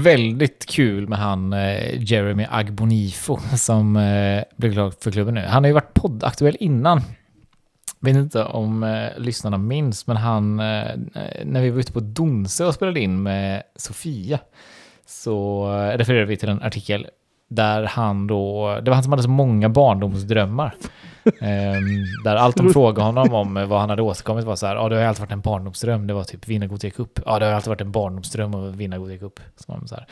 väldigt kul med han eh, Jeremy Agbonifo som eh, blev klar för klubben nu. Han har ju varit poddaktuell innan. Vet inte om eh, lyssnarna minns, men han, eh, när vi var ute på Donsö och spelade in med Sofia, så eh, refererade vi till en artikel där han då, det var han som hade så många barndomsdrömmar. Ehm, där allt de frågade honom om eh, vad han hade åstadkommit var så här, ja det har alltid varit en barndomsdröm, det var typ vinna Gothia Cup. Ja det har alltid varit en barndomsdröm att vinna Gothia Cup. Så så här.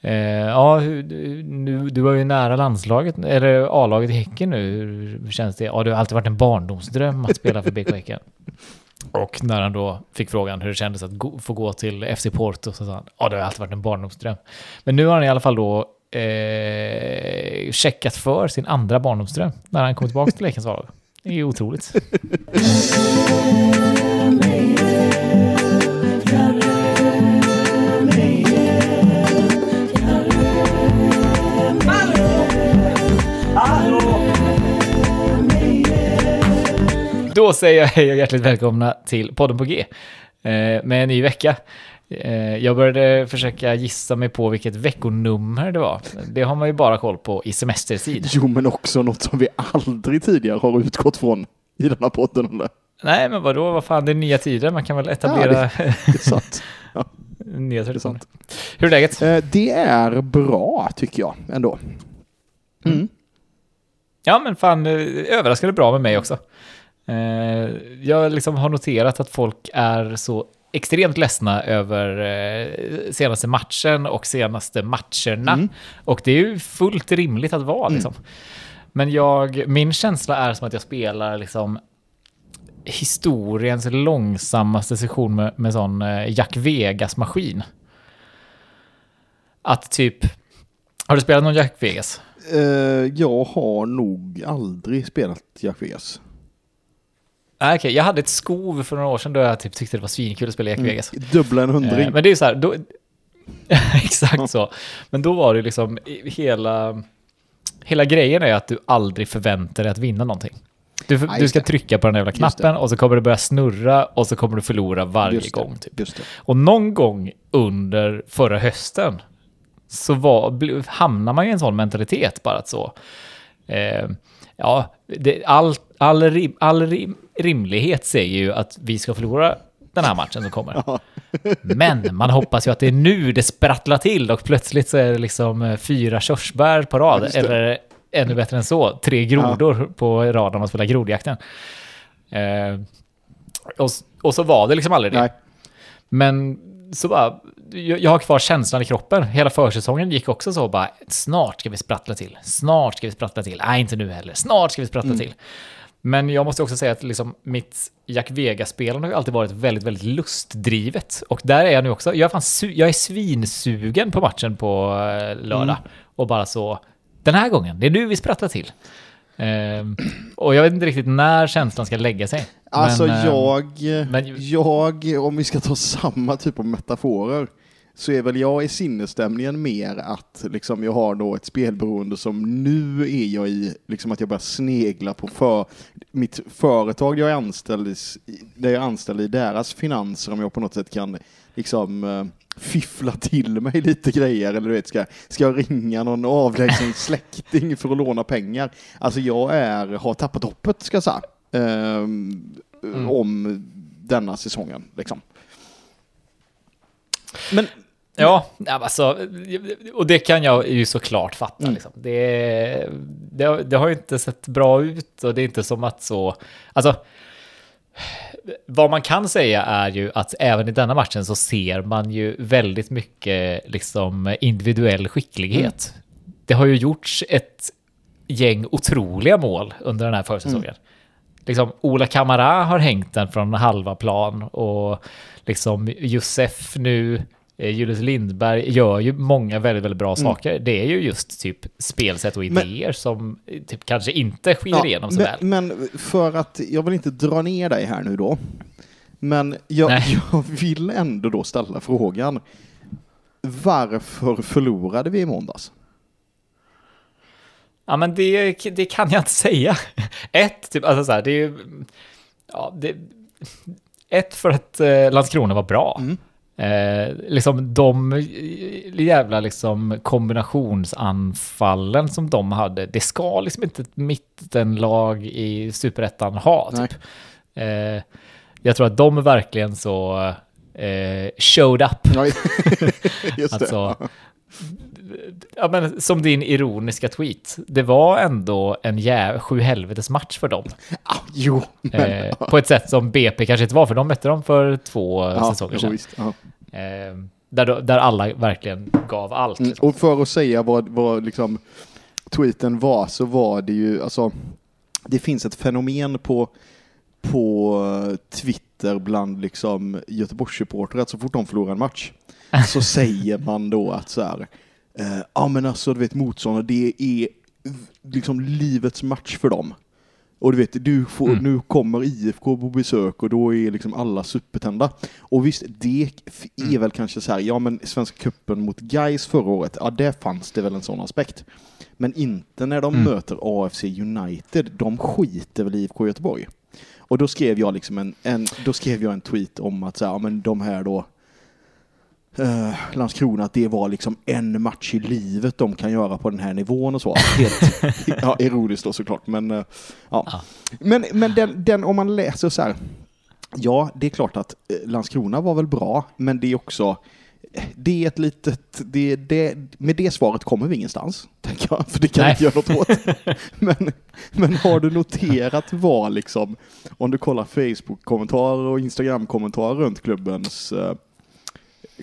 Eh, ja, hur, nu, du var ju nära landslaget, eller A-laget i Häcken nu. Hur känns det? Ja, det har alltid varit en barndomsdröm att spela för BK Häcken. Och när han då fick frågan hur det kändes att gå, få gå till FC Porto så sa han, ja det har alltid varit en barndomsdröm. Men nu har han i alla fall då eh, checkat för sin andra barndomsdröm när han kom tillbaka till lekens vardag. Det är otroligt. Då säger jag hej och hjärtligt välkomna till podden på G eh, med en ny vecka. Eh, jag började försöka gissa mig på vilket veckonummer det var. Det har man ju bara koll på i semestertid. Jo, men också något som vi aldrig tidigare har utgått från i den här podden. Eller? Nej, men vadå, vad fan, det är nya tider. Man kan väl etablera Ja, det, det är sant. Ja. nya traditioner. Hur är läget? Eh, Det är bra, tycker jag, ändå. Mm. Ja, men fan, eh, överraskande bra med mig också. Jag liksom har noterat att folk är så extremt ledsna över eh, senaste matchen och senaste matcherna. Mm. Och det är ju fullt rimligt att vara liksom. Men jag, min känsla är som att jag spelar liksom historiens långsammaste session med, med sån eh, Jack Vegas-maskin. Att typ, har du spelat någon Jack Vegas? Eh, Jag har nog aldrig spelat Jack Vegas. Nej, okej, jag hade ett skov för några år sedan då jag typ tyckte det var svinkul att spela Jack Vegas. Dubbla en hundring. Eh, men det är så här, då, exakt så. Men då var det liksom hela, hela grejen är att du aldrig förväntar dig att vinna någonting. Du, Ja, du ska det. trycka på den jävla knappen och så kommer det börja snurra och så kommer du förlora varje gång. Typ. Och någon gång under förra hösten så var, hamnar man i en sån mentalitet bara att så. Eh, ja, det, all, all, rim, all rim, rimlighet säger ju att vi ska förlora den här matchen som kommer. Men man hoppas ju att det är nu det sprattlar till och plötsligt så är det liksom eh, fyra körsbär på rad. Eller ännu bättre än så, tre grodor på rad när man spelar grodjakten. Eh, och, så var det liksom aldrig det. Nej. Men så bara, jag, jag har kvar känslan i kroppen. Hela försäsongen gick också så bara, snart ska vi sprattla till. Snart ska vi sprattla till. Nej, inte nu heller. Snart ska vi sprattla till. Men jag måste också säga att liksom mitt Jack Vegas-spelande har alltid varit väldigt, väldigt lustdrivet. Och där är jag nu också. Jag är, fan jag är svinsugen på matchen på eh, lördag. Och bara så, den här gången, det är nu vi sprattlar till. Ehm, och jag vet inte riktigt när känslan ska lägga sig. Alltså Men, ehm, jag, men- jag, om vi ska ta samma typ av metaforer, så är väl jag i sinnesstämningen mer att liksom jag har då ett spelberoende som nu är jag i, liksom att jag börjar snegla på för, mitt företag jag är anställd i, där jag är anställd i deras finanser, om jag på något sätt kan liksom eh, fiffla till mig lite grejer, eller du vet, ska, ska jag ringa någon avlägsen släkting för att låna pengar? Alltså jag är, har tappat hoppet, ska jag säga, ehm, om denna säsongen. Liksom. Men Ja, alltså, och det kan jag ju såklart fatta. Mm. Liksom. Det, det, det har ju inte sett bra ut och det är inte som att så... Alltså, vad man kan säga är ju att även i denna matchen så ser man ju väldigt mycket liksom, individuell skicklighet. Det har ju gjorts ett gäng otroliga mål under den här försäsongen. Liksom, Ola Kamara har hängt den från halva plan och liksom Josef nu, Julius Lindberg gör ju många väldigt, väldigt bra saker. Det är ju just typ spelsätt och Men- idéer som eh, typ kanske inte skiner igenom så väl. men, men för att, jag vill inte dra ner dig här nu då, men jag, jag vill ändå då ställa frågan, varför förlorade vi i måndags? Ja, men det, det kan jag inte säga. Ett, typ, alltså så här, det är ju... Ja, det, ett för att eh, Landskrona var bra. Mm. Eh, liksom de eh, jävla liksom kombinationsanfallen som de hade, det ska liksom inte ett mittenlag i superettan ha. Typ. Eh, jag tror att de verkligen så eh, showed up. Alltså, ja, men som din ironiska tweet. Det var ändå en jä sju helvetes match för dem. Ah, jo, men, Eh, på ett sätt som BP kanske inte var, för de mötte dem för två ja, säsonger sedan. visst. Eh, där, där alla verkligen gav allt. Mm, Liksom. och för att säga vad, vad liksom tweeten var så var det ju, alltså det finns ett fenomen på, på Twitter bland liksom Göteborgssupportrar att så fort de förlorar en match så säger man då att så här, eh, ja men alltså du vet motståndare, det är liksom livets match för dem. Och du vet, du får, Mm. nu kommer IFK på besök och då är liksom alla supertända. Och visst, det är Mm. väl kanske så här, ja men Svenska cupen mot Gais förra året, ja där fanns det väl en sån aspekt. Men inte när de Mm. möter AFC United, de skiter väl i IFK Göteborg. Och då skrev jag liksom en, en, då skrev jag en tweet om att så här, ja, men de här då eh, Landskrona, att det var liksom en match i livet de kan göra på den här nivån och så. Helt ja, ironiskt då såklart, men eh, ja. Ja. Men, men den, den, om man läser så här, ja, det är klart att eh, Landskrona var väl bra, men det är också det är ett litet, det, det, med det svaret kommer vi ingenstans, tänker jag, för det kan Nej. inte göra något åt. Men, men har du noterat vad liksom, om du kollar Facebook-kommentarer och Instagram-kommentarer runt klubbens, eh,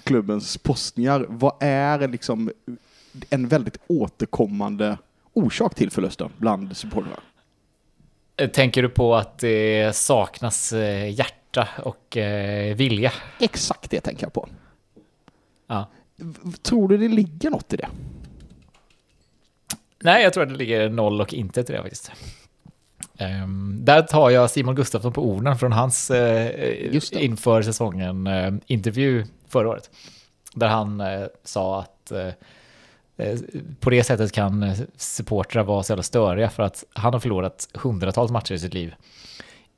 klubbens postningar, vad är liksom en väldigt återkommande orsak till förlusten bland supportrar? Eh, Tänker du på att det saknas eh, hjärta och eh, vilja? Exakt det tänker jag på. Ja. Tror du det ligger något i det? Nej, jag tror att det ligger noll och inte till det faktiskt. Ehm, där tar jag Simon Gustafsson på orden från hans det. inför säsongen eh, intervju förra året. Där han eh, sa att eh, eh, på det sättet kan supportrar vara så jävla störiga för att han har förlorat hundratals matcher i sitt liv.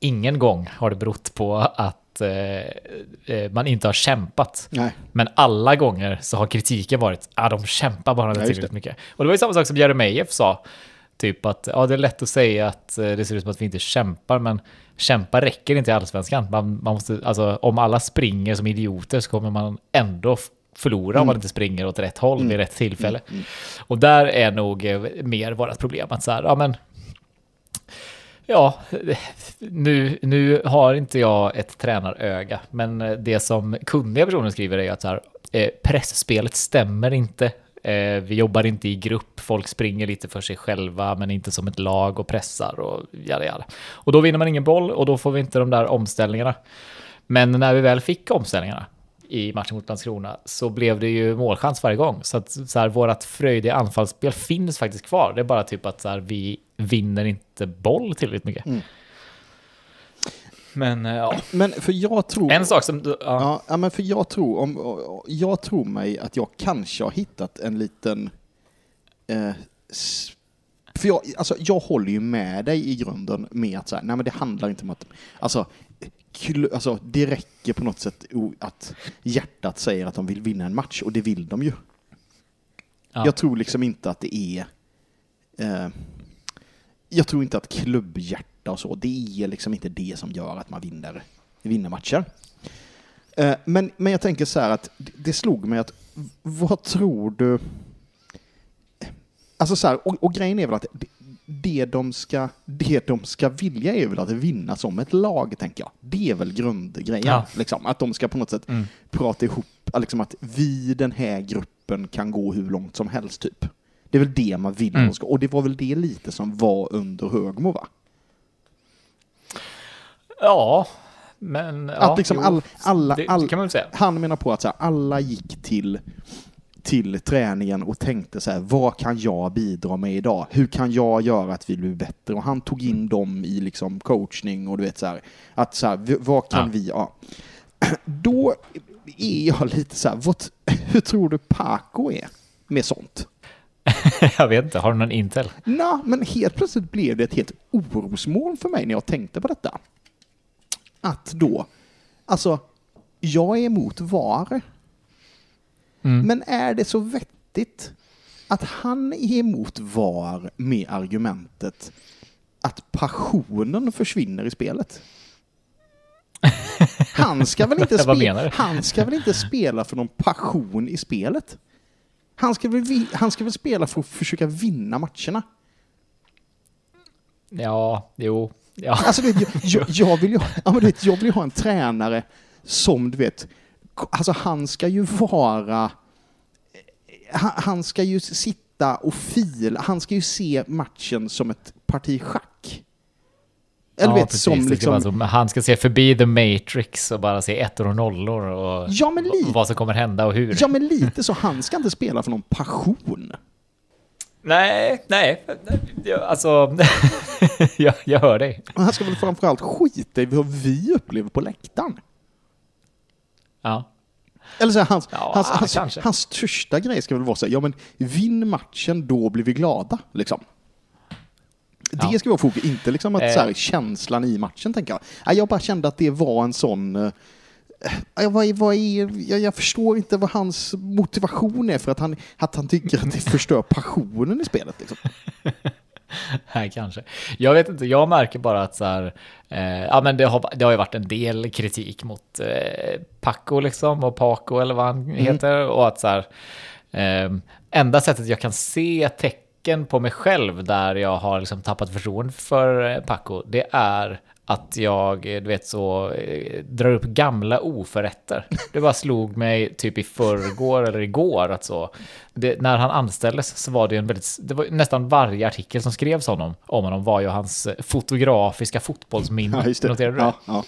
Ingen gång har det berott på att eh, eh, man inte har kämpat. Nej. Men alla gånger så har kritiken varit att ah, de kämpar bara inte tillräckligt mycket. Och det var ju samma sak som Jeremejeff sa. Typ att ja, det är lätt att säga att eh, det ser ut som att vi inte kämpar, men kämpa räcker inte i allsvenskan. Man, man måste, alltså, om alla springer som idioter så kommer man ändå förlora om man inte springer åt rätt håll vid rätt tillfälle. Och där är nog eh, mer vårt problem. Att så här, ja men Ja, nu, nu har inte jag ett tränaröga, men eh, det som kunniga personer skriver är att så här, pressspelet stämmer inte. Eh, vi jobbar inte i grupp, folk springer lite för sig själva, men inte som ett lag och pressar och jada, jada. Och då vinner man ingen boll och då får vi inte de där omställningarna. Men när vi väl fick omställningarna i matchen mot Landskrona så blev det ju målchans varje gång. Så att så här, vårat fröjdiga anfallsspel finns faktiskt kvar. Det är bara typ att så här, vi vinner inte boll tillräckligt mycket. Mm. Men eh, ja, Men för jag tror... en sak som... du- Ja, Ja, men för jag tror, om, jag tror mig att jag kanske har hittat en liten... Eh, för jag, alltså, jag håller ju med dig i grunden med att så här, nej men det handlar inte om att... Alltså, alltså, det räcker på något sätt att hjärtat säger att de vill vinna en match, och det vill de ju. Ja. Jag tror liksom inte att det är... Eh, jag tror inte att klubbhjärta och så, det är liksom inte det som gör att man vinner, vinner matcher. Eh, men, men jag tänker så här att det- slog mig att vad tror du... Alltså så här, och, och grejen är väl att det, de ska, det de ska vilja är väl att vinna som ett lag, tänker jag. Det är väl grundgrejen. Ja. Liksom, att de ska på något sätt Mm. prata ihop, liksom att vi den här gruppen kan gå hur långt som helst, typ. Det är väl det man vill Mm. Och det var väl det lite som var under Högmo, va? Ja men... Ja, att liksom jo, all, alla, det, all, han menar på att så här, alla gick till, till träningen och tänkte så här, vad kan jag bidra med idag? Hur kan jag göra att vi blir bättre? Och han tog in dem i liksom coachning och du vet så här, att så här, vad kan Ja. vi, ja. Då är jag lite så här, vad, hur tror du Paco är med sånt? jag vet inte, har du någon intel? Nå, men helt plötsligt blev det ett helt orosmoln för mig när jag tänkte på detta. Att då, alltså, jag är emot VAR. Men är det så vettigt att han är emot VAR med argumentet att passionen försvinner i spelet? Han ska väl inte, Vad spe- menar du? han ska väl inte spela för någon passion i spelet? Han ska, väl han ska väl spela för att försöka vinna matcherna? Ja, jo. Ja. Alltså, du vet, jag, jag, vill ju, ja, men du vet, jag vill ha en tränare som, du vet, alltså han ska ju vara, han, han ska ju sitta och fila, han ska ju se matchen som ett parti schack. Eller ja, vet, precis. som ska liksom, vara som- han ska se förbi the matrix och bara se ettor och nollor och ja lite, vad som kommer hända och hur. ja men lite så, han ska inte spela för någon passion. Nej, nej. Alltså, jag, jag hör dig. Han ska väl framförallt skita i vad vi upplever på läktaren. Ja. Eller så här, hans, Ja, hans, hans, hans största grej ska väl vara så här, ja men vinn matchen, då blir vi glada. Liksom. Det Ja. ska vara fokus, inte liksom att Eh. så här, känslan i matchen tänker jag. Jag bara kände att det var en sån... vad är, vad är, jag, jag förstår inte vad hans motivation är för att han, att han tycker att det förstör passionen i spelet. Liksom. Nej, kanske. Jag vet inte, jag märker bara att så här, eh, ja men det har, det har ju varit en del kritik mot eh, Paco liksom, och Paco eller vad han heter, och att så här, eh, enda sättet jag kan se tecken på mig själv där jag har liksom tappat förtroende för eh, Paco, det är att jag, eh, du vet så, eh, drar upp gamla oförrätter. Det bara slog mig typ i förrgår eller igår att så, det, när han anställdes så var det en väldigt, det var nästan varje artikel som skrevs om honom, om honom var ju hans fotografiska fotbollsminne. Ja. Noterade du det? Ja, ja.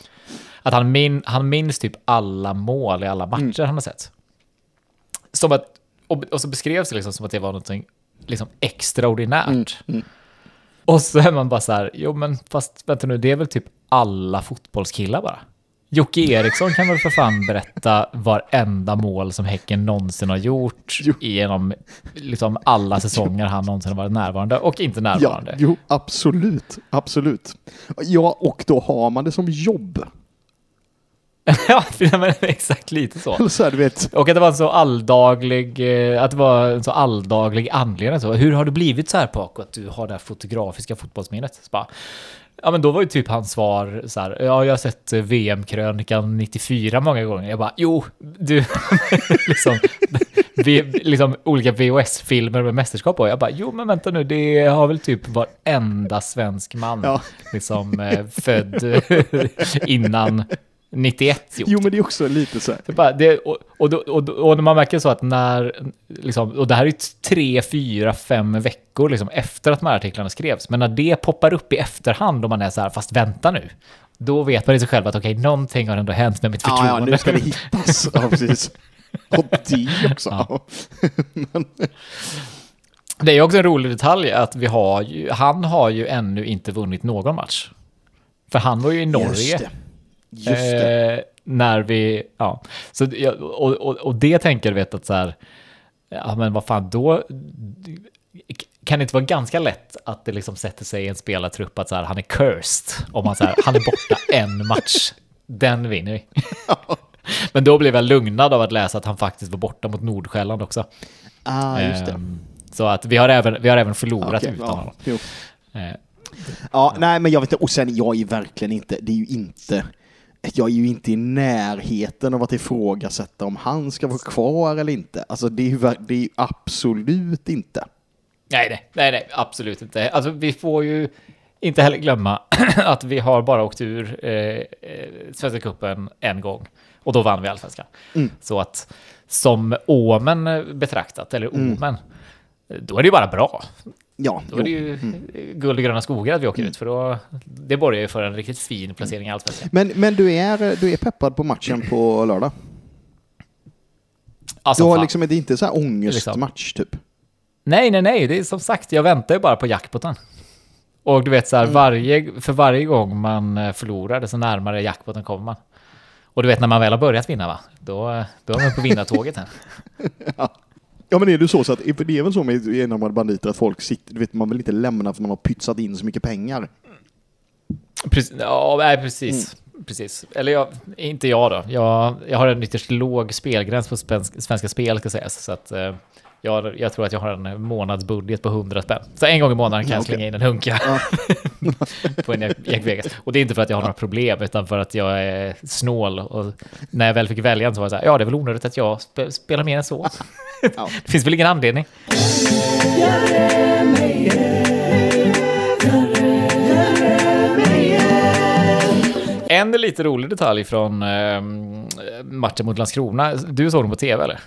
Att han, min, han minns typ alla mål i alla matcher han har sett. Som att, och, och så beskrevs det liksom som att det var någonting liksom extraordinärt. Och så är man bara så här, jo men fast vänta nu, det är väl typ alla fotbollskillar bara. Jocke Eriksson kan väl för fan berätta varenda mål som Häcken någonsin har gjort Jo. genom liksom alla säsonger han någonsin har varit närvarande och inte Ja, närvarande. jo, absolut. Absolut. Ja, och då har man det som jobb. Ja, men exakt lite så. Eller så här, du vet, Och att det var en så alldaglig, eh, att det var en så alldaglig anledning. Så, hur har det blivit så här Paco, att du har det här fotografiska fotbollsminnet? Så bara, ja men då var ju typ hans svar så här, ja jag har sett eh, VM-krönikan 94 många gånger. Jag bara, jo, du, liksom, v, liksom olika VHS-filmer med mästerskap och jag bara, jo men vänta nu, det har väl typ varenda svensk man Ja. liksom eh, född innan 91 gjort. jo men det är också lite så här. Det bara, det, och, och, och, och när man märker så att när, liksom, och det här är ju tre, fyra, fem veckor liksom, efter att de här artiklarna skrevs, men när det poppar upp i efterhand och man är så här, fast vänta nu, då vet man i sig själv att okej, någonting har ändå hänt med mitt Ja, ja, förtroende. nu ska det hittas. Ja, precis. Och det också. Ja. Det är också en rolig detalj att vi har ju, han har ju ännu inte vunnit någon match. För han var ju i Norge. Just det. Eh, när vi, ja. Så, och, och, och det tänker vet att så här, ja men vad fan då, kan det inte vara ganska lätt att det liksom sätter sig i en spelartrupp att så här, han är cursed, om man så här, han är borta en match, den vinner vi. Men då blev jag lugnad av att läsa att han faktiskt var borta mot Nordsjälland också. Ah, just det. Ehm, Så att vi har även, vi har även förlorat Okej, utan ja, honom. Eh, Ja, nej men jag vet inte, och sen jag är verkligen inte, det är ju inte, jag är ju inte i närheten av att ifrågasätta om han ska vara kvar eller inte. Alltså det är ju, det är ju absolut inte. Nej, nej, nej, nej, absolut inte. Alltså, vi får ju inte heller glömma att vi har bara åkt ur eh, eh, Svenska cupen en gång och då vann vi allsvenskan. Mm. Så att som Åmen betraktat, eller Omen, då är det ju bara bra. Ja, Då är det ju guld och gröna skogar att vi åker ut, för då, det borgar ju för en riktigt fin placering i allsvenskan. Men, men du, är, du är peppad på matchen på lördag? Alltså, Du har fan. liksom, det är inte så här ångestmatch typ? Nej, nej, nej, det är som sagt, jag väntar ju bara på jackpoten. Och du vet så här, Mm. varje, för varje gång man eh, förlorar, desto närmare jackpoten kommer man. Och du vet när man väl har börjat vinna, va? Då, då är man på vinnartåget här. Ja men är det så, så att, för det är väl så med enarmade banditer att folk sitter, du vet man vill inte lämna för man har pytsat in så mycket pengar. Precis, ja, nej, precis. precis. Eller jag, inte jag då. Jag, jag har en ytterst låg spelgräns på svensk, Svenska Spel ska sägas. Så att, eh, jag, jag tror att jag har en månadsbudget på 100 spänn. Så en gång i månaden kan jag slänga in en hunka på en Jack Vegas. Och det är inte för att jag har några problem, utan för att jag är snål. Och när jag väl fick välja så var jag så här, ja det är väl onödigt att jag spe, spelar mer än så. Ja. det finns väl ingen anledning. En lite rolig detalj från eh, matchen mot Landskrona. Du såg den på tv eller?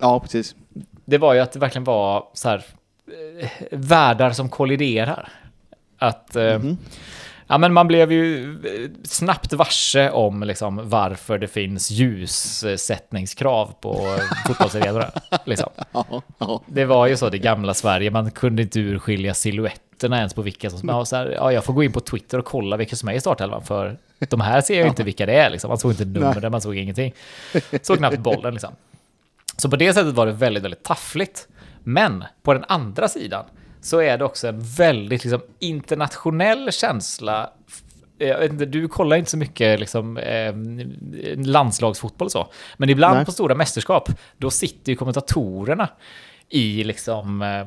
Ja, precis. Det var ju att det verkligen var så här eh, världar som kolliderar. Att eh, ja, men man blev ju eh, snabbt varse om liksom, varför det finns ljussättningskrav på fotbollsarenorna. Liksom. Det var ju så det gamla Sverige, man kunde inte urskilja silhuetterna ens på vilka som... Ja, så här, ja, jag får gå in på Twitter och kolla vilka som är i startelvan, för de här ser jag inte vilka det är. Liksom. Man såg inte numren, man såg ingenting. Såg knappt bollen liksom. Så på det sättet var det väldigt, väldigt taffligt. Men på den andra sidan så är det också en väldigt liksom, internationell känsla. Jag vet inte, du kollar inte så mycket liksom, eh, landslagsfotboll och så. Men ibland Nej. på stora mästerskap, då sitter ju kommentatorerna i liksom... Eh,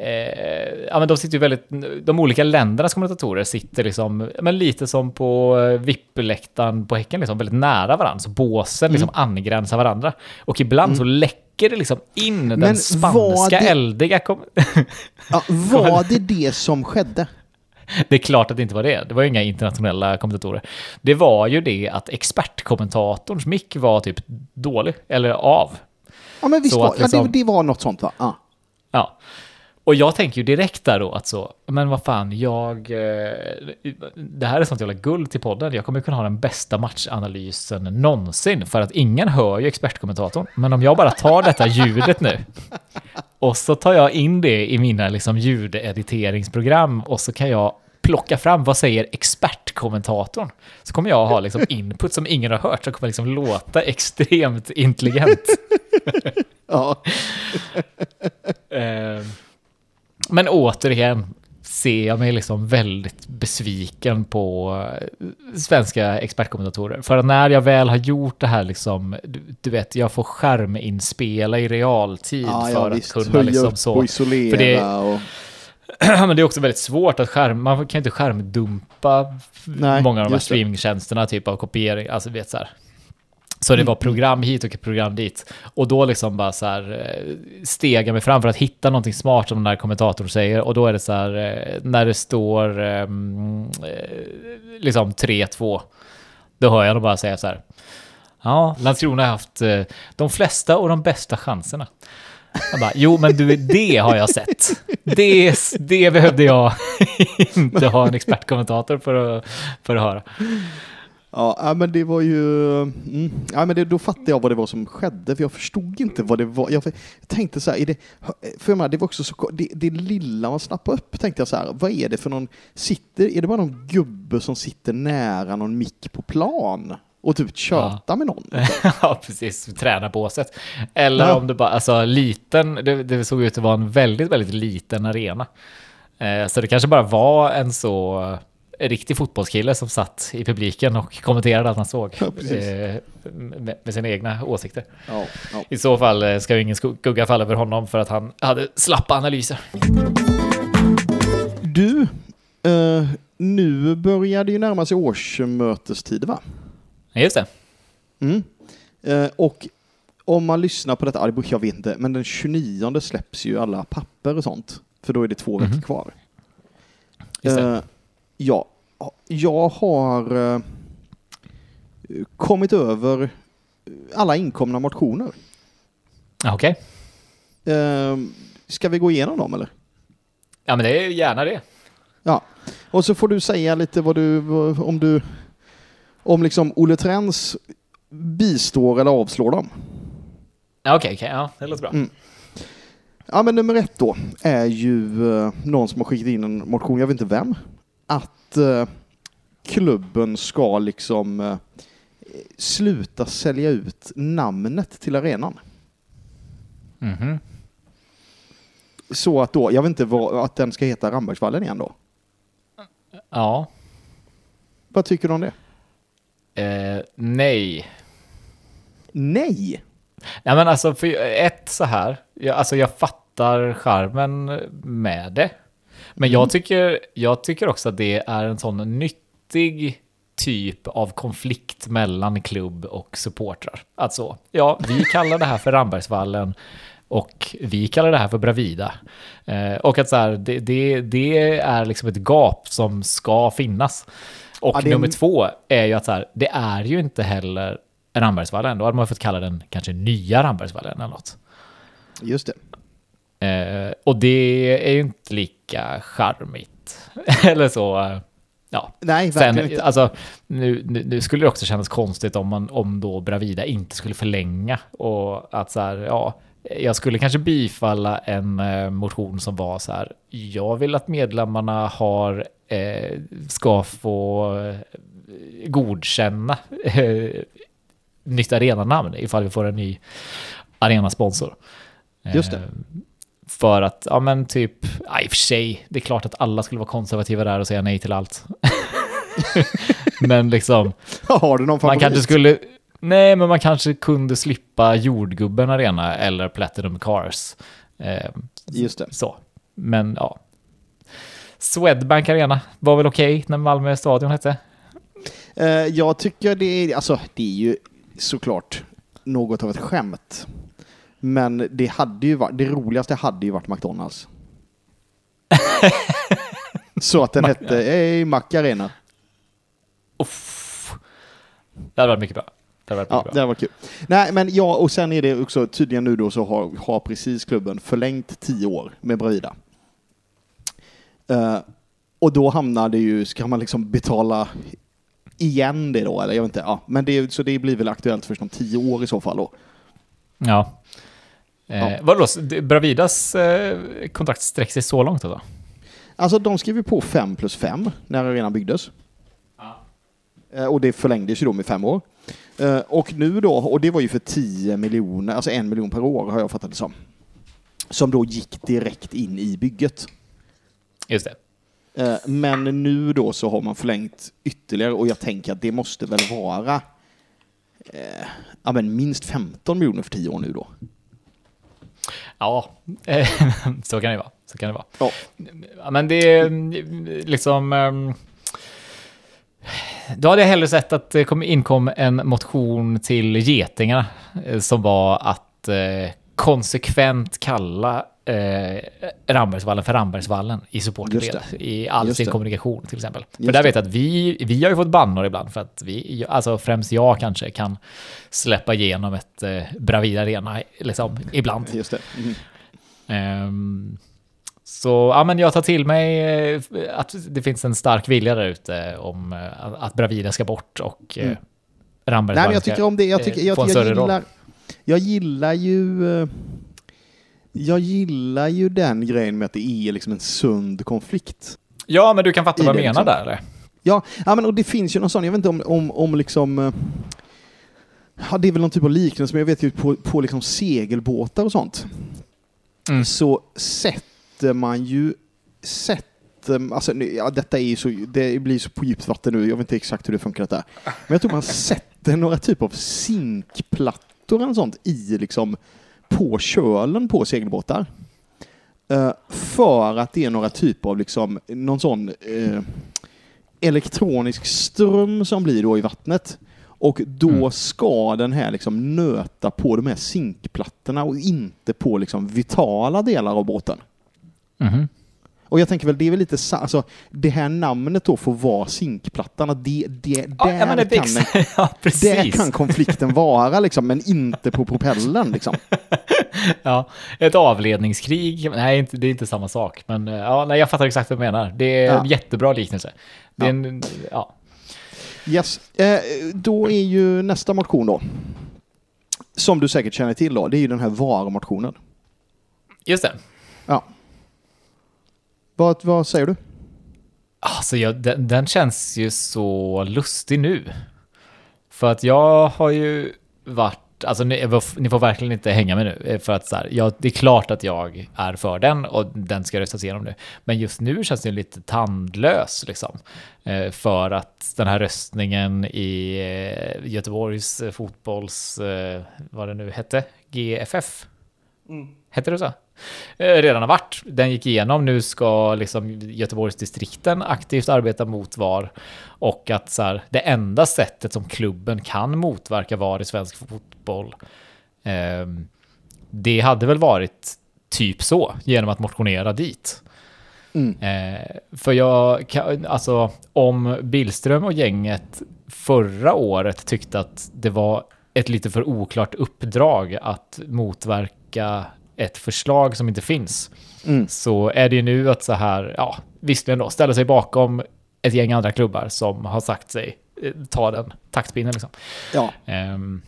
Eh, ja, men de sitter ju väldigt, de olika ländernas kommentatorer sitter liksom, men lite som på eh, VIP-läktaren på Häcken, liksom, väldigt nära varandra. Så båsen liksom angränsar varandra. Och ibland så läcker det liksom in den Men var spanska det- eldiga... Kom- Ja, var det det som skedde? det är klart att det inte var det. Det var ju inga internationella kommentatorer. Det var ju det att expertkommentatorns mick var typ dålig, eller av. Ja, men visst Så var, att ja, liksom- det, det var något sånt va? Ja. Ja. Och jag tänker ju direkt där då att så, men vad fan, jag... eh, Det här är sånt jävla guld till podden. Jag kommer kunna ha den bästa matchanalysen någonsin. För att ingen hör ju expertkommentatorn. Men om jag bara tar detta ljudet nu och så tar jag in det i mina liksom ljudediteringsprogram och så kan jag plocka fram vad säger expertkommentatorn. Så kommer jag ha liksom input som ingen har hört som kommer liksom låta extremt intelligent. Ja. Eh, Men återigen ser jag mig liksom väldigt besviken på eh, svenska expertkommentatorer. För när jag väl har gjort det här liksom, du, du vet, jag får skärminspela i realtid Ja, för ja, att visst. kunna Höja liksom så. och isolera För det- och... Men det är också väldigt svårt att skärm, man kan inte skärmdumpa Nej, många av de här streamingtjänsterna, typ av kopiering, alltså vet så här. Så det var Mm. program hit och program dit. Och då liksom bara så här eh, stega mig fram för att hitta någonting smart som den där kommentatorn säger. Och då är det så här, eh, när det står ehm, eh, liksom 3-2, då hör jag dem bara säga så här. Ja, Landskrona har haft de flesta och de bästa chanserna. Jag bara, jo men du, det har jag sett. Det, det behövde jag inte ha en expertkommentator för att, för att höra. Ja, ja, men det var ju... Mm, ja, men det, då fattade jag vad det var som skedde, för jag förstod inte vad det var. Jag, jag tänkte så här, är det, för jag menar, det var också så, det, det lilla man snappade upp, tänkte jag så här, vad är det för någon, sitter, är det bara någon gubbe som sitter nära någon mick på plan? Och typ tjötar med någon? ja, precis. Träna båset. Eller Ja. om det bara, alltså liten, det, det såg ut att vara en väldigt, väldigt liten arena. Eh, så det kanske bara var en så riktig fotbollskille som satt i publiken och kommenterade allt han såg. Ja, eh, med, med sina egna åsikter. Ja, ja. I så fall eh, ska ju ingen skugga falla över honom för att han hade slappa analyser. Du, eh, nu börjar det ju närma sig årsmötestider va? Just det. Mm. Eh, och om man lyssnar på detta, ja, det- jag vet inte, men den 29 släpps ju alla papper och sånt. För då är det två Mhm. veckor kvar. Just det. Eh, ja, jag har eh, kommit över alla inkomna motioner. Okej. Eh, ska vi gå igenom dem eller? Ja, men det är gärna det. Ja, och så får du säga lite vad du, om du, om liksom Olle Trends bistår eller avslår dem. Okej, okej. Ja, det låter bra. Mm. Ja, men nummer ett då är ju eh, någon som har skickat in en motion, jag vet inte vem, att eh, klubben ska liksom eh, sluta sälja ut namnet till arenan. Mhm. Så att då, jag vet inte vad, att den ska heta Rambergsvallen igen då. Ja. Vad tycker du om det? Eh, nej. Nej! Ja, men alltså, för ett så här. Jag, alltså, jag fattar charmen med det. Men jag, tycker, jag tycker också att det är en sån nyttig typ av konflikt mellan klubb och supportrar. Alltså, ja, vi kallar det här för Rambergsvallen och vi kallar det här för Bravida. Eh, och att så här, det, det, det är liksom ett gap som ska finnas. Och Ja, det nummer två är ju att så här, det är ju inte heller Rambergsvallen. Då hade man fått kalla den kanske nya Rambergsvallen eller något. Just det. Eh, och det är ju inte lika charmigt. eller så. eh, Ja. Nej, Sen, inte. alltså, nu, nu, nu skulle det också kännas konstigt om, man, om då Bravida inte skulle förlänga och att så här, ja, jag skulle kanske bifalla en eh, motion som var så här, jag vill att medlemmarna har, eh, ska få eh, godkänna eh, nytt arenanamn ifall vi får en ny arenasponsor. Just det. För att, ja men typ, ja, i och för sig, det är klart att alla skulle vara konservativa där och säga nej till allt. men liksom, Har du någon man favorit? kanske skulle, nej men man kanske kunde slippa jordgubben arena eller Platinum Cars. Eh, Just det. så, men ja. Swedbank Arena var väl okej när Malmö stadion hette? Eh, jag tycker det är, alltså det är ju såklart något av ett skämt. Men det hade ju varit, det roligaste hade ju varit McDonalds. Så att den hette hey, Mac Arena. Uff. Det hade varit mycket bra. Det hade varit Ja, mycket det bra. var kul. Nej, men ja, och sen är det också tydligen nu då så har, har precis klubben förlängt tio år med Bravida. Eh, och då hamnar det ju, ska man liksom betala igen det då, eller jag vet inte, ja. Men det, så det blir väl aktuellt först om tio år i så fall då. Ja. Eh, Ja. Vadå, Bravidas eh, kontrakt sträcker sig så långt alltså? Alltså de skrev ju på 5 plus 5 när arenan byggdes. Eh, Och det förlängdes ju då med fem år. Eh, Och nu då, och det var ju för 10 miljoner, alltså en miljon per år har jag fattat det som. Som då gick direkt in i bygget. Just det. Eh, Men nu då så har man förlängt ytterligare och jag tänker att det måste väl vara eh, ja, men minst 15 miljoner för 10 år nu då. Ja, så kan det vara. Så kan det vara. Ja. Men det är liksom... ehm, Då hade jag hellre sett att det kom, inkom en motion till Getingarna eh, som var att eh, konsekvent kalla eh, Rambergsvallen för Rambergsvallen i supportled Just i all Just sin det. kommunikation till exempel. för Just där det. vet jag att vi, vi har ju fått bannor ibland för att vi, alltså främst jag kanske kan släppa igenom ett eh, Bravida Arena liksom ibland. Just det. Mm. Ehm, så ja, men jag tar till mig eh, att det finns en stark vilja där ute om eh, att- Bravida ska bort och Mm. mm. Ramberg Nej, men jag tycker om det. Jag, tycker, eh, jag, jag, roll. gillar, jag gillar ju... Jag gillar ju den grejen med att det är liksom en sund konflikt. Ja, men du kan fatta vad jag menar liksom. där eller? Ja, ja men och det finns ju någon sån, jag vet inte om, om, om liksom... eh, Ja, det är väl någon typ av liknelse, men jag vet ju på, på liksom segelbåtar och sånt. Mm. Så sätter man ju... Sätter, alltså, ja, detta är ju så, det blir så på djupt vatten nu, jag vet inte exakt hur det funkar detta. Men jag tror man sätter några typ av zinkplattor eller sånt i liksom på kölen på segelbåtar. Eh, för att det är några typer av liksom, någon sån eh, elektronisk ström som blir då i vattnet. Och då Mm. ska den här liksom nöta på de här zinkplattorna och inte på liksom vitala delar av båten. Mhm. Och jag tänker väl, det är väl lite sa- alltså, det här namnet då får vara zinkplattan, att det, det, Ja, där, ja, men det kan ja, där kan konflikten vara liksom, men inte på propellern liksom. Ja, ett avledningskrig. Nej, det är inte samma sak. Men eh, ja, nej, jag fattar exakt vad du menar. Det är Ja. en jättebra liknelse. Det är en, ja. Yes. Eh, då är ju nästa motion då, som du säkert känner till då, det är ju den här VAR-motionen. Just det. Ja. Vad, vad säger du? Alltså, jag, den, den känns ju så lustig nu. För att jag har ju varit alltså ni, ni får verkligen inte hänga med nu, eh, för att så här, ja, det är klart att jag är för den och den ska röstas igenom nu. Men just nu känns det lite tandlös, liksom. Eh, för att den här röstningen i eh, Göteborgs fotbolls, vad det nu hette, GFF, mm. hette det så? Redan har varit. Den gick igenom. Nu ska liksom Göteborgsdistrikten aktivt arbeta mot VAR och att så här, det enda sättet som klubben kan motverka VAR i svensk fotboll eh, det hade väl varit typ så genom att motionera dit. Mm. Eh, för jag, alltså om Billström och gänget förra året tyckte att det var ett lite för oklart uppdrag att motverka ett förslag som inte finns. Mm. Så är det ju nu att så här, ja, visserligen då, ställa sig bakom ett gäng andra klubbar som har sagt sig eh, ta den taktpinnen liksom. Ja. Um,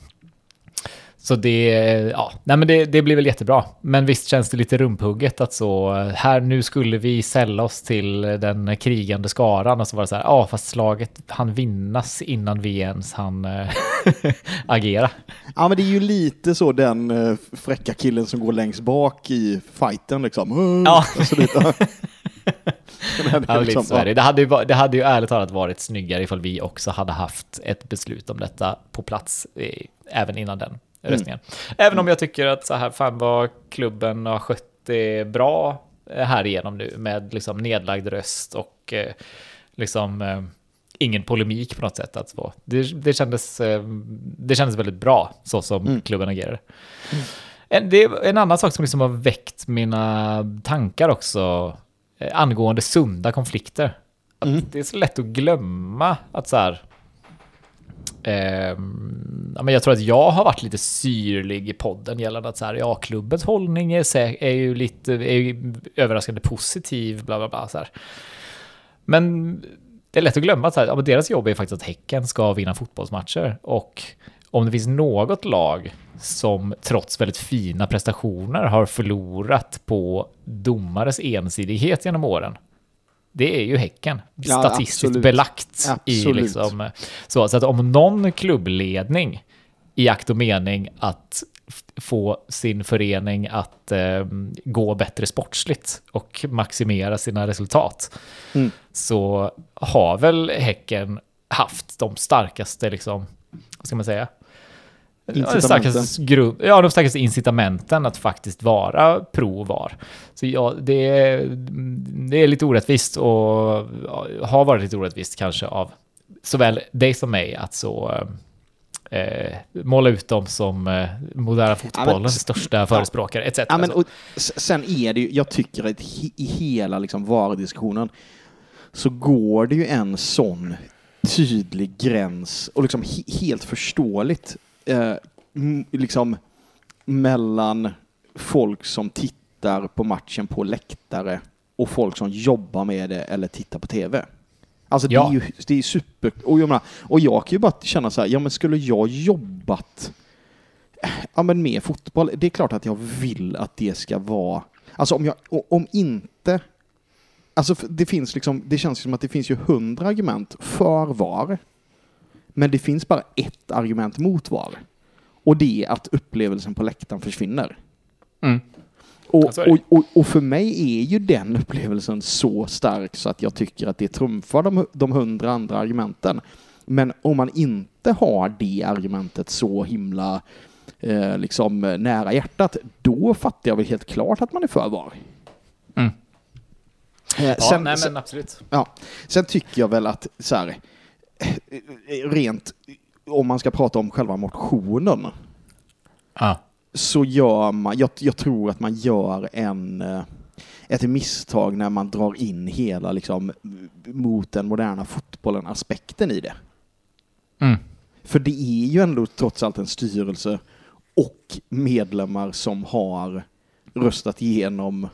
så det, ja, nej men det, det blir väl jättebra. Men visst känns det lite rumphugget att så här nu skulle vi sälla oss till den krigande skaran och så var det så här, ja fast slaget han vinnas innan vi ens han äh, agera. Ja men det är ju lite så den äh, fräcka killen som går längst bak i fighten liksom. Ja. Alltså, lite, ja, liksom, är det. Hade ju, det hade ju ärligt talat varit snyggare ifall vi också hade haft ett beslut om detta på plats eh, även innan den Mm. Röstningen. Mm. Även om jag tycker att så här, fan vad klubben har skött det bra här igenom nu med liksom nedlagd röst och eh, liksom eh, ingen polemik på något sätt. Att få. Det, det, kändes, eh, det kändes väldigt bra så som mm. klubben agerade. Mm. En, det är en annan sak som liksom har väckt mina tankar också eh, angående sunda konflikter. Mm. Det är så lätt att glömma att så här, Eh, men jag tror att jag har varit lite syrlig i podden gällande att så här, ja, klubbens hållning är, är ju lite är ju överraskande positiv, bla bla bla. Så här. Men det är lätt att glömma att så här, ja, men deras jobb är faktiskt att Häcken ska vinna fotbollsmatcher. Och om det finns något lag som trots väldigt fina prestationer har förlorat på domares ensidighet genom åren, det är ju Häcken. Ja, Statistiskt absolut. belagt. Absolut. I liksom, så, så att om någon klubbledning i akt och mening att få sin förening att eh, gå bättre sportsligt och maximera sina resultat mm. så har väl Häcken haft de starkaste, liksom, vad ska man säga, Ja, starkaste grund, ja, de starkaste incitamenten att faktiskt vara pro var. Så ja, det, är, det är lite orättvist och har varit lite orättvist kanske av såväl dig som mig att så eh, måla ut dem som eh, moderna fotbollens ja, men, största förespråkare etc. Ja, men, och, sen är det ju, jag tycker att i hela liksom, varudiskussionen så går det ju en sån tydlig gräns och liksom helt förståeligt eh, liksom mellan folk som tittar på matchen på läktare och folk som jobbar med det eller tittar på tv. Alltså ja. det är ju det är super... Och jag, menar, och jag kan ju bara känna så här, ja men skulle jag jobbat ja, men med fotboll, det är klart att jag vill att det ska vara... Alltså om jag, om inte... Alltså det finns liksom, det känns som att det finns ju hundra argument för VAR. Men det finns bara ett argument mot VAR. Och det är att upplevelsen på läktaren försvinner. Mm. Och, och, och, och, för mig är ju den upplevelsen så stark så att jag tycker att det trumfar de, de hundra andra argumenten. Men om man inte har det argumentet så himla eh, liksom nära hjärtat, då fattar jag väl helt klart att man är för VAR. Mm. Eh, ja, sen, nej, men absolut. Ja, sen tycker jag väl att så här, eh, rent om man ska prata om själva motionen, ah. så gör man, jag, jag, tror att man gör en, eh, ett misstag när man drar in hela liksom, mot den moderna fotbollen aspekten i det. Mm. För det är ju ändå trots allt en styrelse och medlemmar som har röstat igenom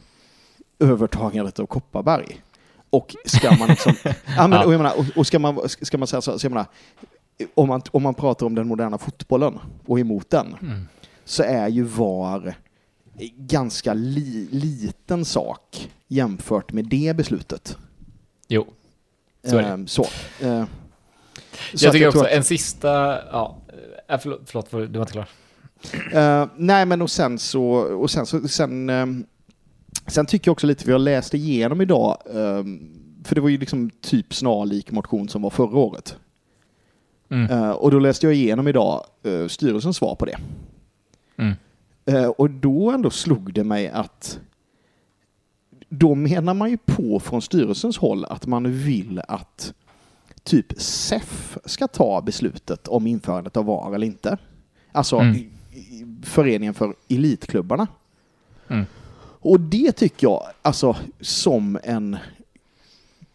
övertagandet av Kopparberg. Och ska man liksom, ja, men, och, jag menar, och, och ska man, ska man säga så, så jag menar, om man, om man pratar om den moderna fotbollen och emot den, mm. så är ju VAR ganska li, liten sak jämfört med det beslutet. Jo, så är det. Ehm, så. Ehm, så jag tycker jag också, att... en sista, ja, äh, förlåt, förlåt, du var inte klar. Eh, nej, men och sen så, och sen så, sen, ehm, sen tycker jag också lite, vi har läst igenom idag, ehm, för det var ju liksom typ snarlik motion som var förra året. Mm. Eh, och då läste jag igenom idag uh, styrelsens svar på det. Mm. Eh, och då ändå slog det mig att då menar man ju på från styrelsens håll att man vill att typ SEF ska ta beslutet om införandet av VAR eller inte. Alltså Mm. föreningen för elitklubbarna. Mm. Och det tycker jag, alltså som en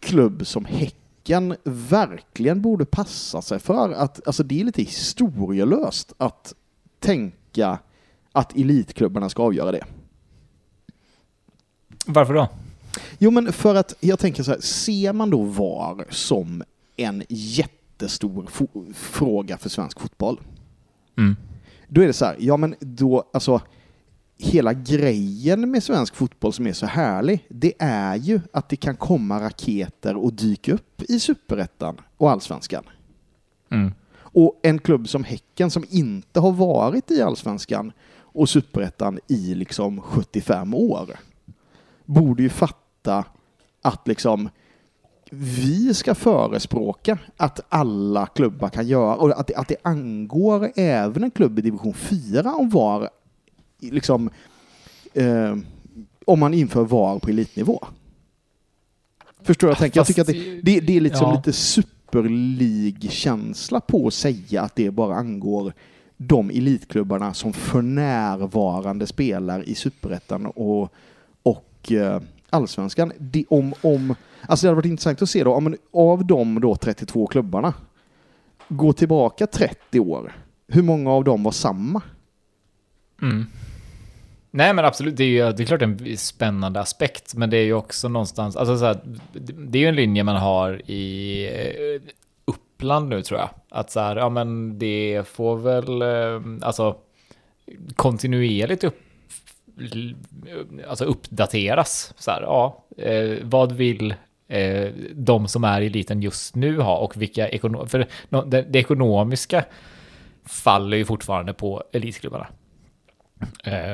klubb som Häcken verkligen borde passa sig för. Att, alltså det är lite historielöst att tänka att elitklubbarna ska avgöra det. Varför då? Jo, men för att jag tänker så här, ser man då VAR som en jättestor fråga för svensk fotboll, Mm. då är det så här, ja men då, alltså hela grejen med svensk fotboll som är så härlig, det är ju att det kan komma raketer och dyka upp i superettan och allsvenskan. Mm. Och en klubb som Häcken som inte har varit i allsvenskan och superettan i liksom 75 år borde ju fatta att liksom vi ska förespråka att alla klubbar kan göra och att det, att det angår även en klubb i division 4 om var liksom eh, om man inför VAR på elitnivå. Förstår jag tänker? Jag tycker att det, det, det är liksom Ja. lite superlig-känsla på att säga att det bara angår de elitklubbarna som för närvarande spelar i superettan och, och eh, allsvenskan. Det, om, om, alltså det hade varit intressant att se då, om, av de då 32 klubbarna, gå tillbaka 30 år, hur många av dem var samma? Mm. Nej men absolut, det är ju det är klart en spännande aspekt, men det är ju också någonstans, alltså så här, det är ju en linje man har i eh, Uppland nu tror jag. Att så här, ja men det får väl, eh, alltså kontinuerligt upp, alltså uppdateras. Så här, ja, eh, vad vill eh, de som är i eliten just nu ha och vilka ekonomiska, för det, det ekonomiska faller ju fortfarande på elitklubbarna.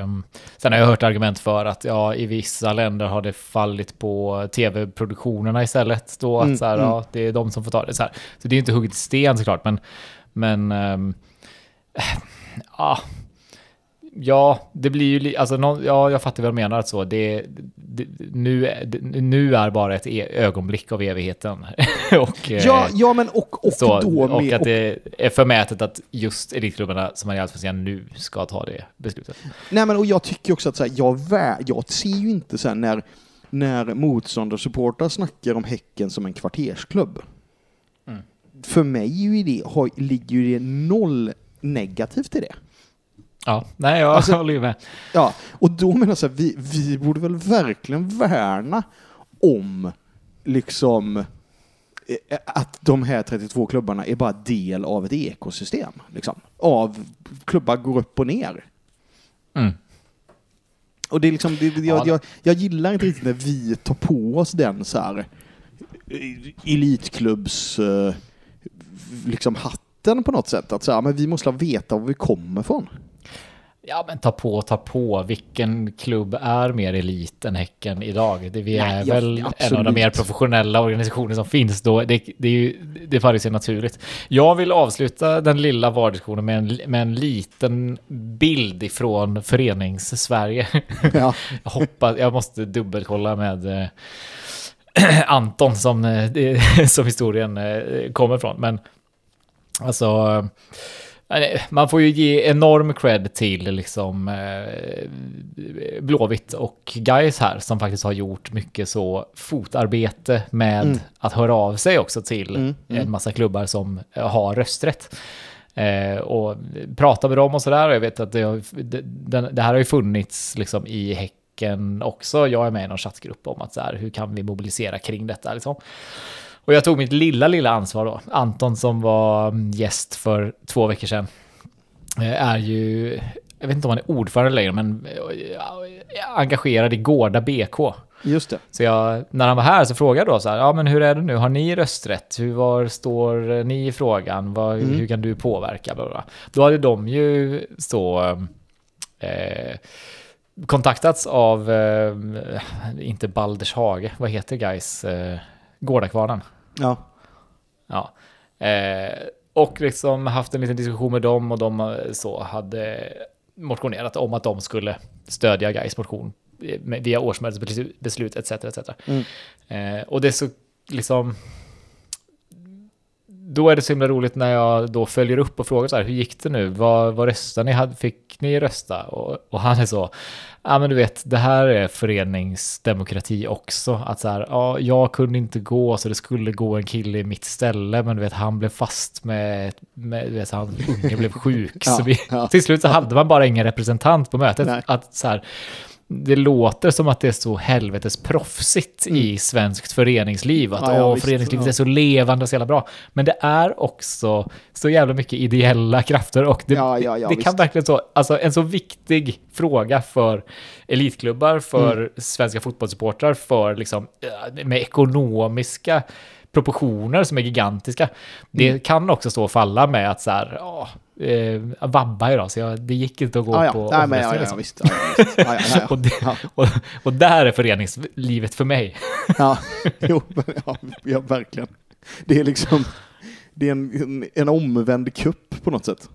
Um, sen har jag hört argument för att ja, i vissa länder har det fallit på tv-produktionerna istället. Då Mm, att så här, mm. ja, det är de som får ta det. Så, här. så det är inte hugget i sten såklart, men, men ehm, ja, ja, det blir ju, alltså, någon, ja, jag fattar vad jag menar. Att så, det, det, nu, det, nu är bara ett e- ögonblick av evigheten. och, eh, Ja, ja men och, och så, då och med... att det är förmätet att just elitklubbarna som är i Allsvenskan nu ska ta det beslutet. Nej men och jag tycker också att så här, jag, jag ser ju inte så här när, när motståndarsupportrar snackar om Häcken som en kvartersklubb. Mm. För mig ju det, har, ligger ju det noll negativt i det. Ja, nej, jag Alltså- håller ju med. Ja, och då menar jag så här, vi, vi borde väl verkligen värna om liksom eh, att de här 32 klubbarna är bara del av ett ekosystem. Liksom. Av klubbar går upp och ner. Mm. Och det är liksom, det, jag, Ja. jag, jag gillar inte riktigt när vi tar på oss den så här eh, elitklubbs eh, liksom hatten på något sätt. Att så här, men vi måste veta var vi kommer ifrån. Ja, men ta på, ta på. Vilken klubb är mer elit än Häcken idag? Det, vi Nej, är ja, väl en av absolut. de mer professionella organisationer som finns då. Det, det, är ju, det faller sig naturligt. Jag vill avsluta den lilla vardagssessionen med en, med en liten bild ifrån förenings-Sverige. Ja. Jag hoppas, jag måste dubbelkolla med eh, Anton som, eh, som historien eh, kommer från. Men alltså, man får ju ge enorm cred till liksom eh, Blåvitt och Guys här som faktiskt har gjort mycket så fotarbete med Mm. att höra av sig också till Mm, mm. en massa klubbar som eh, har rösträtt. Eh, och prata med dem och sådär. Jag vet att det, har, det, det här har ju funnits liksom i Häcken också. Jag är med i någon chattgrupp om att så här, hur kan vi mobilisera kring detta liksom. Och jag tog mitt lilla, lilla ansvar då. Anton som var mm, gäst för två veckor sedan eh, är ju, jag vet inte om han är ordförande längre, men eh, engagerad i Gårda BK. Just det. Så jag, när han var här så frågade jag då så här, ja men hur är det nu, har ni rösträtt? Hur var står ni i frågan? Vad, Mm. Hur kan du påverka? Bla, bla, bla. Då hade de ju så eh, kontaktats av, eh, inte Baldershage, vad heter guys? Eh, Gårdakvarnen. Ja. Ja. Eh, och liksom haft en liten diskussion med dem och de eh, så hade motionerat om att de skulle stödja Gais motion eh, via årsmötesbeslut etc. etc. Mm. Eh, och det är så liksom... Då är det så himla roligt när jag då följer upp och frågar så här, hur gick det nu? Vad, vad röstade ni? Fick ni rösta? Och, och han är så, ja men du vet, det här är föreningsdemokrati också. Att så här, ja, jag kunde inte gå så det skulle gå en kille i mitt ställe, men du vet, han blev fast med, med du vet, han unge blev sjuk. Ja, så vi, ja. till slut så hade man bara ingen representant på mötet. Nej. Att så här, det låter som att det är så helvetes proffsigt i svenskt föreningsliv. Att Mm. Ja, ja, åh, visst, föreningslivet ja. är så levande och så jävla bra. Men det är också så jävla mycket ideella krafter och det, Ja, ja, det kan verkligen så, alltså en så viktig fråga för elitklubbar, för Mm. svenska fotbollssupportrar, för liksom med ekonomiska proportioner som är gigantiska. Det Mm. kan också stå och falla med att så här, ja, eh, vabba idag, så jag, det gick inte att gå Ah, ja. på Nej, men, ja, liksom. visst. Ja, ja, visst. Ja, ja, ja, och, det, och, och där är föreningslivet för mig. Ja, jo, ja, verkligen. Det är liksom, det är en, en, en omvänd kupp på något sätt.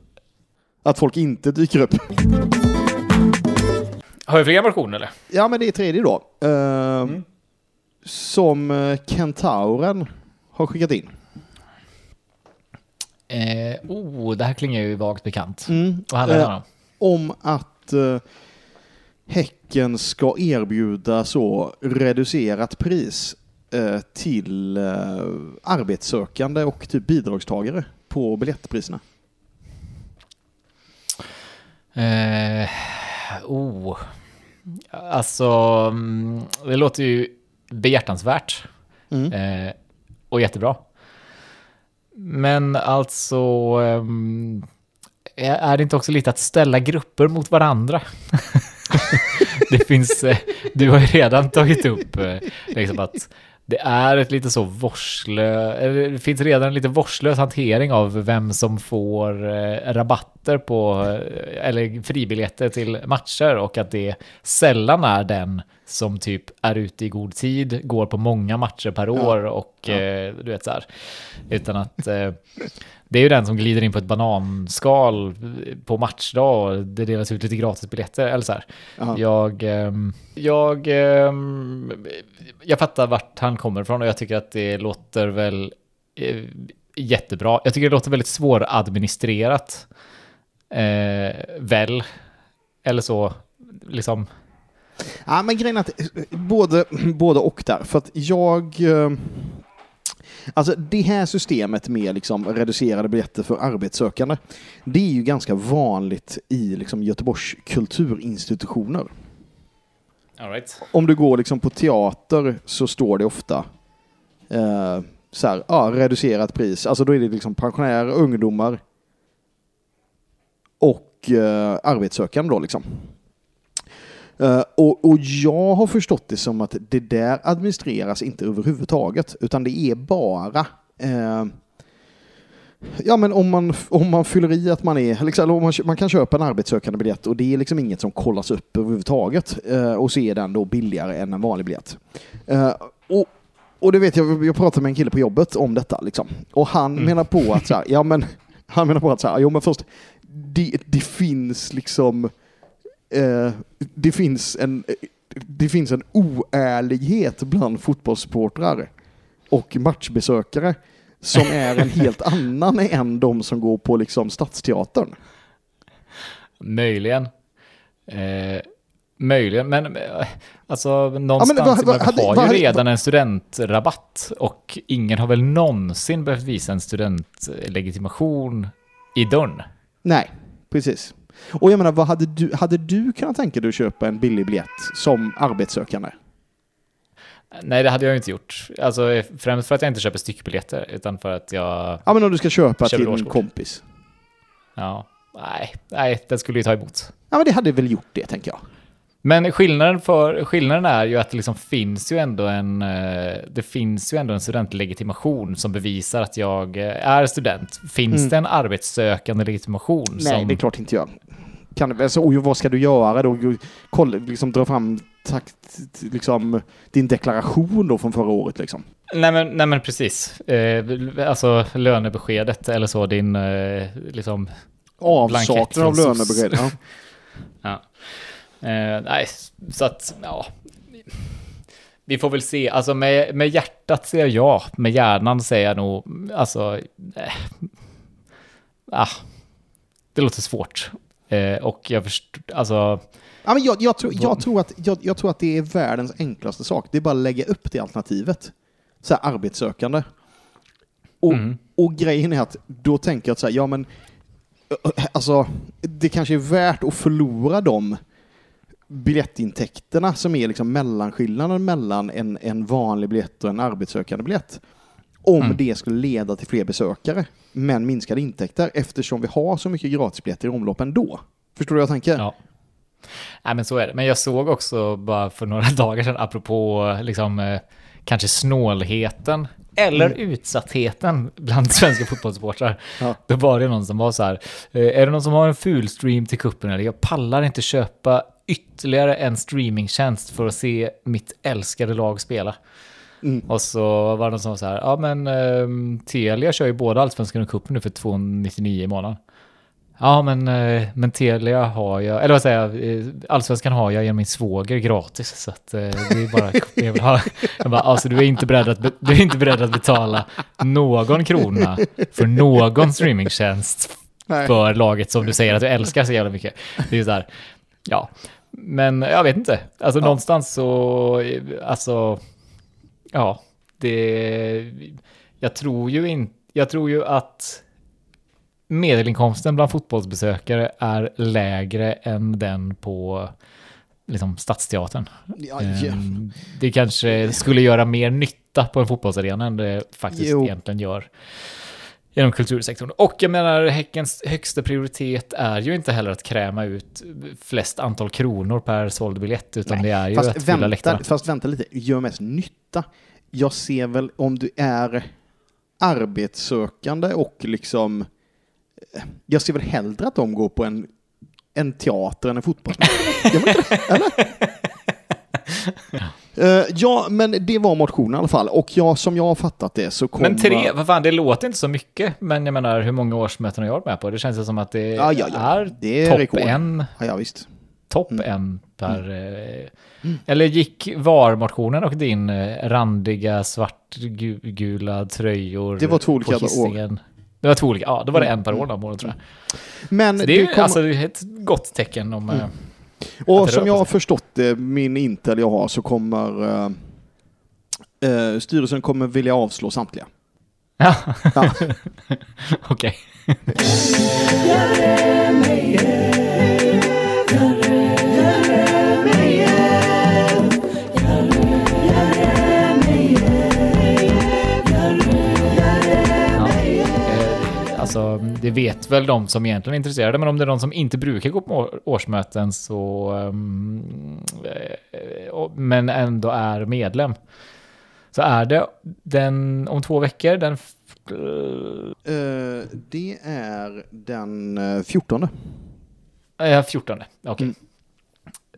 Att folk inte dyker upp. Har vi fler motioner eller? Ja, men det är tredje då. Eh, Som eh, Kentauren har skickat in. Eh, oh, det här klingar ju vagt bekant. Mm. Vad handlar det Eh, om? om att eh, Häcken ska erbjuda så reducerat pris eh, till eh, arbetssökande och typ bidragstagare på biljettpriserna. Eh, oh. Alltså, mm, det låter ju behjärtansvärt. Mm. Eh, och jättebra. Men alltså, ehm, är det inte också lite att ställa grupper mot varandra? det finns, eh, du har ju redan tagit upp eh, liksom att det är ett lite så vårdslö, det finns redan en lite vårdslös hantering av vem som får eh, rabatter på, eh, eller fribiljetter till matcher och att det sällan är den som typ är ute i god tid, går på många matcher per år och Ja. eh, du vet så här. Utan att eh, det är ju den som glider in på ett bananskal på matchdag och det delas ut lite gratisbiljetter eller så. Jag, ehm, jag, ehm, jag fattar vart han kommer ifrån och jag tycker att det låter väl eh, jättebra. Jag tycker det låter väldigt svåradministrerat. Eh, väl, eller så, liksom. Ja, men grejen är att eh, både, både och där. För att jag... Alltså det här systemet med liksom reducerade biljetter för arbetssökande, det är ju ganska vanligt i liksom Göteborgs kulturinstitutioner. All right. Om du går liksom på teater så står det ofta eh, så här, ja, reducerat pris. Alltså då är det liksom pensionärer, ungdomar och eh, arbetssökande då liksom. Eh, och, och jag har förstått det som att det där administreras inte överhuvudtaget, utan det är bara eh, Ja men om man, om man fyller i att man är, liksom, om man, man kan köpa en arbetssökande biljett och det är liksom inget som kollas upp överhuvudtaget eh, och så är den då billigare än en vanlig biljett. Eh, och, och det vet jag, jag pratade med en kille på jobbet om detta liksom. Och han menar på att så här, ja men, han menar på att så här, jo men först, det, det finns liksom, eh, det finns en, det finns en oärlighet bland fotbollssupportrar och matchbesökare som är en helt annan än de som går på liksom Stadsteatern. Möjligen. Eh, möjligen, men alltså någonstans vad- i vad- vi hade- har vad ju redan en studentrabatt och ingen har väl någonsin behövt visa en studentlegitimation i dörren. Nej, precis. Och jag menar, vad hade du, hade du kunnat tänka dig att köpa en billig biljett som arbetssökande? Nej, det hade jag inte gjort. Alltså eh, främst för att jag inte köper styckbiljetter, utan för att jag, Ja, men om du ska köpa till en kompis. ja, nej, nej, den skulle ju ta emot. Ja, men det hade väl gjort det, tänker jag. Men skillnaden, för, skillnaden är ju att det liksom finns ju ändå en, eh, det finns ju ändå en studentlegitimation som bevisar att jag eh, är student. Finns Mm. det en arbetssökande legitimation? Nej, som, det är klart inte jag. Kan, alltså, oj, vad ska du göra då? Kolla, liksom dra fram takt, liksom, din deklaration då från förra året liksom. Nej men, nej men precis. Eh, alltså lönebeskedet eller så, din eh, liksom... Avsaknad av lönebesked. Ja. Ja. Eh, nej, så att ja. Vi får väl se. Alltså med, med hjärtat säger jag ja. Med hjärnan säger jag nog, alltså... Eh, ah, det låter svårt. Eh, och jag förstår, alltså... Ja, men jag, jag, tror, jag, tror att, jag, jag tror att det är världens enklaste sak. Det är bara att lägga upp det alternativet. Så här arbetssökande. Och, Mm. och grejen är att då tänker jag att så här, ja men alltså det kanske är värt att förlora de biljettintäkterna som är liksom mellanskillnaden mellan en, en vanlig biljett och en arbetssökande biljett. Om Mm. det skulle leda till fler besökare, men minskade intäkter eftersom vi har så mycket gratisbiljetter i omlopp ändå. Förstår du vad jag tänker? Ja. Nej men så är det. Men jag såg också bara för några dagar sedan, apropå liksom eh, kanske snålheten eller utsattheten bland svenska fotbollssupportrar. Ja. Då var det någon som var så här, eh, är det någon som har en full stream till kuppen eller jag pallar inte köpa ytterligare en streamingtjänst för att se mitt älskade lag spela. Mm. Och så var det någon som var så här, ja men um, Telia kör ju både Allsvenskan och cupen nu för 299 i månaden. Ja, men, eh, men Telia har jag, eller vad säger jag, eh, Allsvenskan har jag genom min svåger gratis. Så att eh, det är bara jag vill ha. Jag bara, alltså du är inte beredd att, du är inte beredd att betala någon krona för någon streamingtjänst Nej. för laget som du säger att du älskar så jävla mycket. Det är så här, ja. Men jag vet inte, alltså Ja. någonstans så, alltså, ja, det, jag tror ju inte, jag tror ju att medelinkomsten bland fotbollsbesökare är lägre än den på liksom, Stadsteatern. Ja. Ehm, Det kanske skulle göra mer nytta på en fotbollsarena än det faktiskt Jo. egentligen gör inom kultursektorn. Och jag menar, Häckens högsta prioritet är ju inte heller att kräma ut flest antal kronor per såld biljett, utan det är ju att Fast fylla läktaren. vänta, fast vänta lite, gör mest nytta. Jag ser väl om du är arbetssökande och liksom... Jag ser väl hellre att de går på en, en teater än en fotbollsmatch. Eller? Eh, ja, men det var motionen i alla fall. Och jag, som jag har fattat det så kommer... Men tre, vad fan, det låter inte så mycket, men jag menar hur många årsmöten har jag varit med på? Det känns som att det Ja, ja, ja. är, Det är topp rekord. en, Ja, ja, visst. topp Mm. en per... eh, Eller gick VAR-motionen och din eh, randiga svartgula tröjor Det var två olika år. Det var två olika, ja, då var det Mm. en per år de målen tror jag. Men Så det är ju kommer- alltså ett gott tecken om... eh, Och som jag har förstått det, min intel jag har, så kommer eh, eh, styrelsen kommer vilja avslå samtliga. Ja, Ja. okej. Alltså, det vet väl de som egentligen är intresserade, men om det är de som inte brukar gå på årsmöten så... ehm, eh, men ändå är medlem. Så är det den om två veckor, den... Eh, det är den eh, 14. Eh, 14, okej. Mm.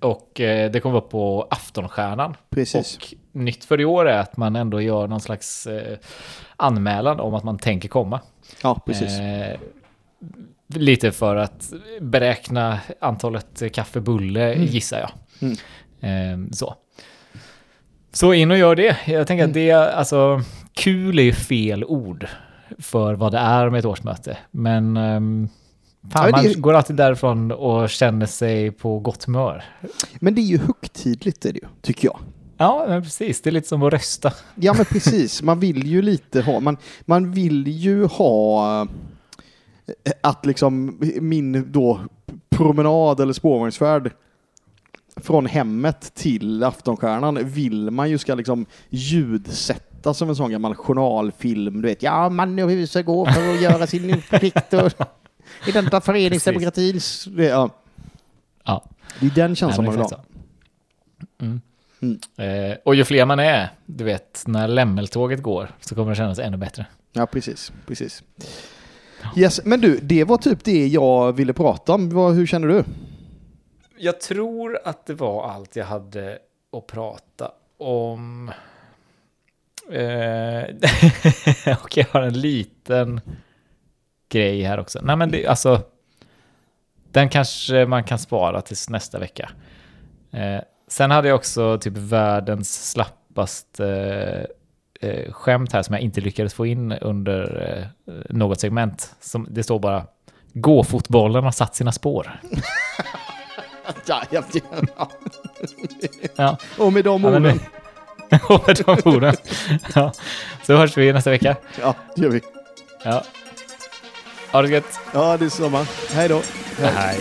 Och det kommer vara på Aftonstjärnan. Precis. Och nytt för i år är att man ändå gör någon slags eh, anmälan om att man tänker komma. Ja, precis. Eh, lite för att beräkna antalet kaffebulle Mm. gissar jag. Mm. Eh, så. Så in och gör det. Jag tänker att det är alltså kul är ju fel ord för vad det är med ett årsmöte. Men ehm, fan, Ja, man går alltid därifrån och känner sig på gott humör. Men det är ju högtidligt är det ju, tycker jag. Ja, men precis. Det är lite som att rösta. Ja, men precis. Man vill ju lite ha, man, man vill ju ha eh, att liksom min då promenad eller spårvagnsfärd från hemmet till Aftonstjärnan vill man ju ska liksom ljudsätta som en sån gammal journalfilm. Du vet, ja, man och huset går för att göra sin plikt och i den där föreningsdemokratins... Ja, Ja. det är den känslan men man vill ha. Mm. Mm. Eh, och ju fler man är, du vet, när lämmeltåget går så kommer det kännas ännu bättre. Ja, precis. precis. Yes, men du, det var typ det jag ville prata om. Hur känner du? Jag tror att det var allt jag hade att prata om. Eh, och jag har en liten grej här också. Nej, men det, alltså. Den kanske man kan spara tills nästa vecka. Eh, sen hade jag också typ världens slappaste eh, skämt här som jag inte lyckades få in under eh, något segment. Som, det står bara Gå-fotbollen har satt sina spår. Ja, ja, ja. Ja. Och med de men orden. nu- Och med de orden. Ja. Så hörs vi nästa vecka. Ja, det gör vi. Ja. Ha det gött. Ja, det är samma. Hej då. Hej.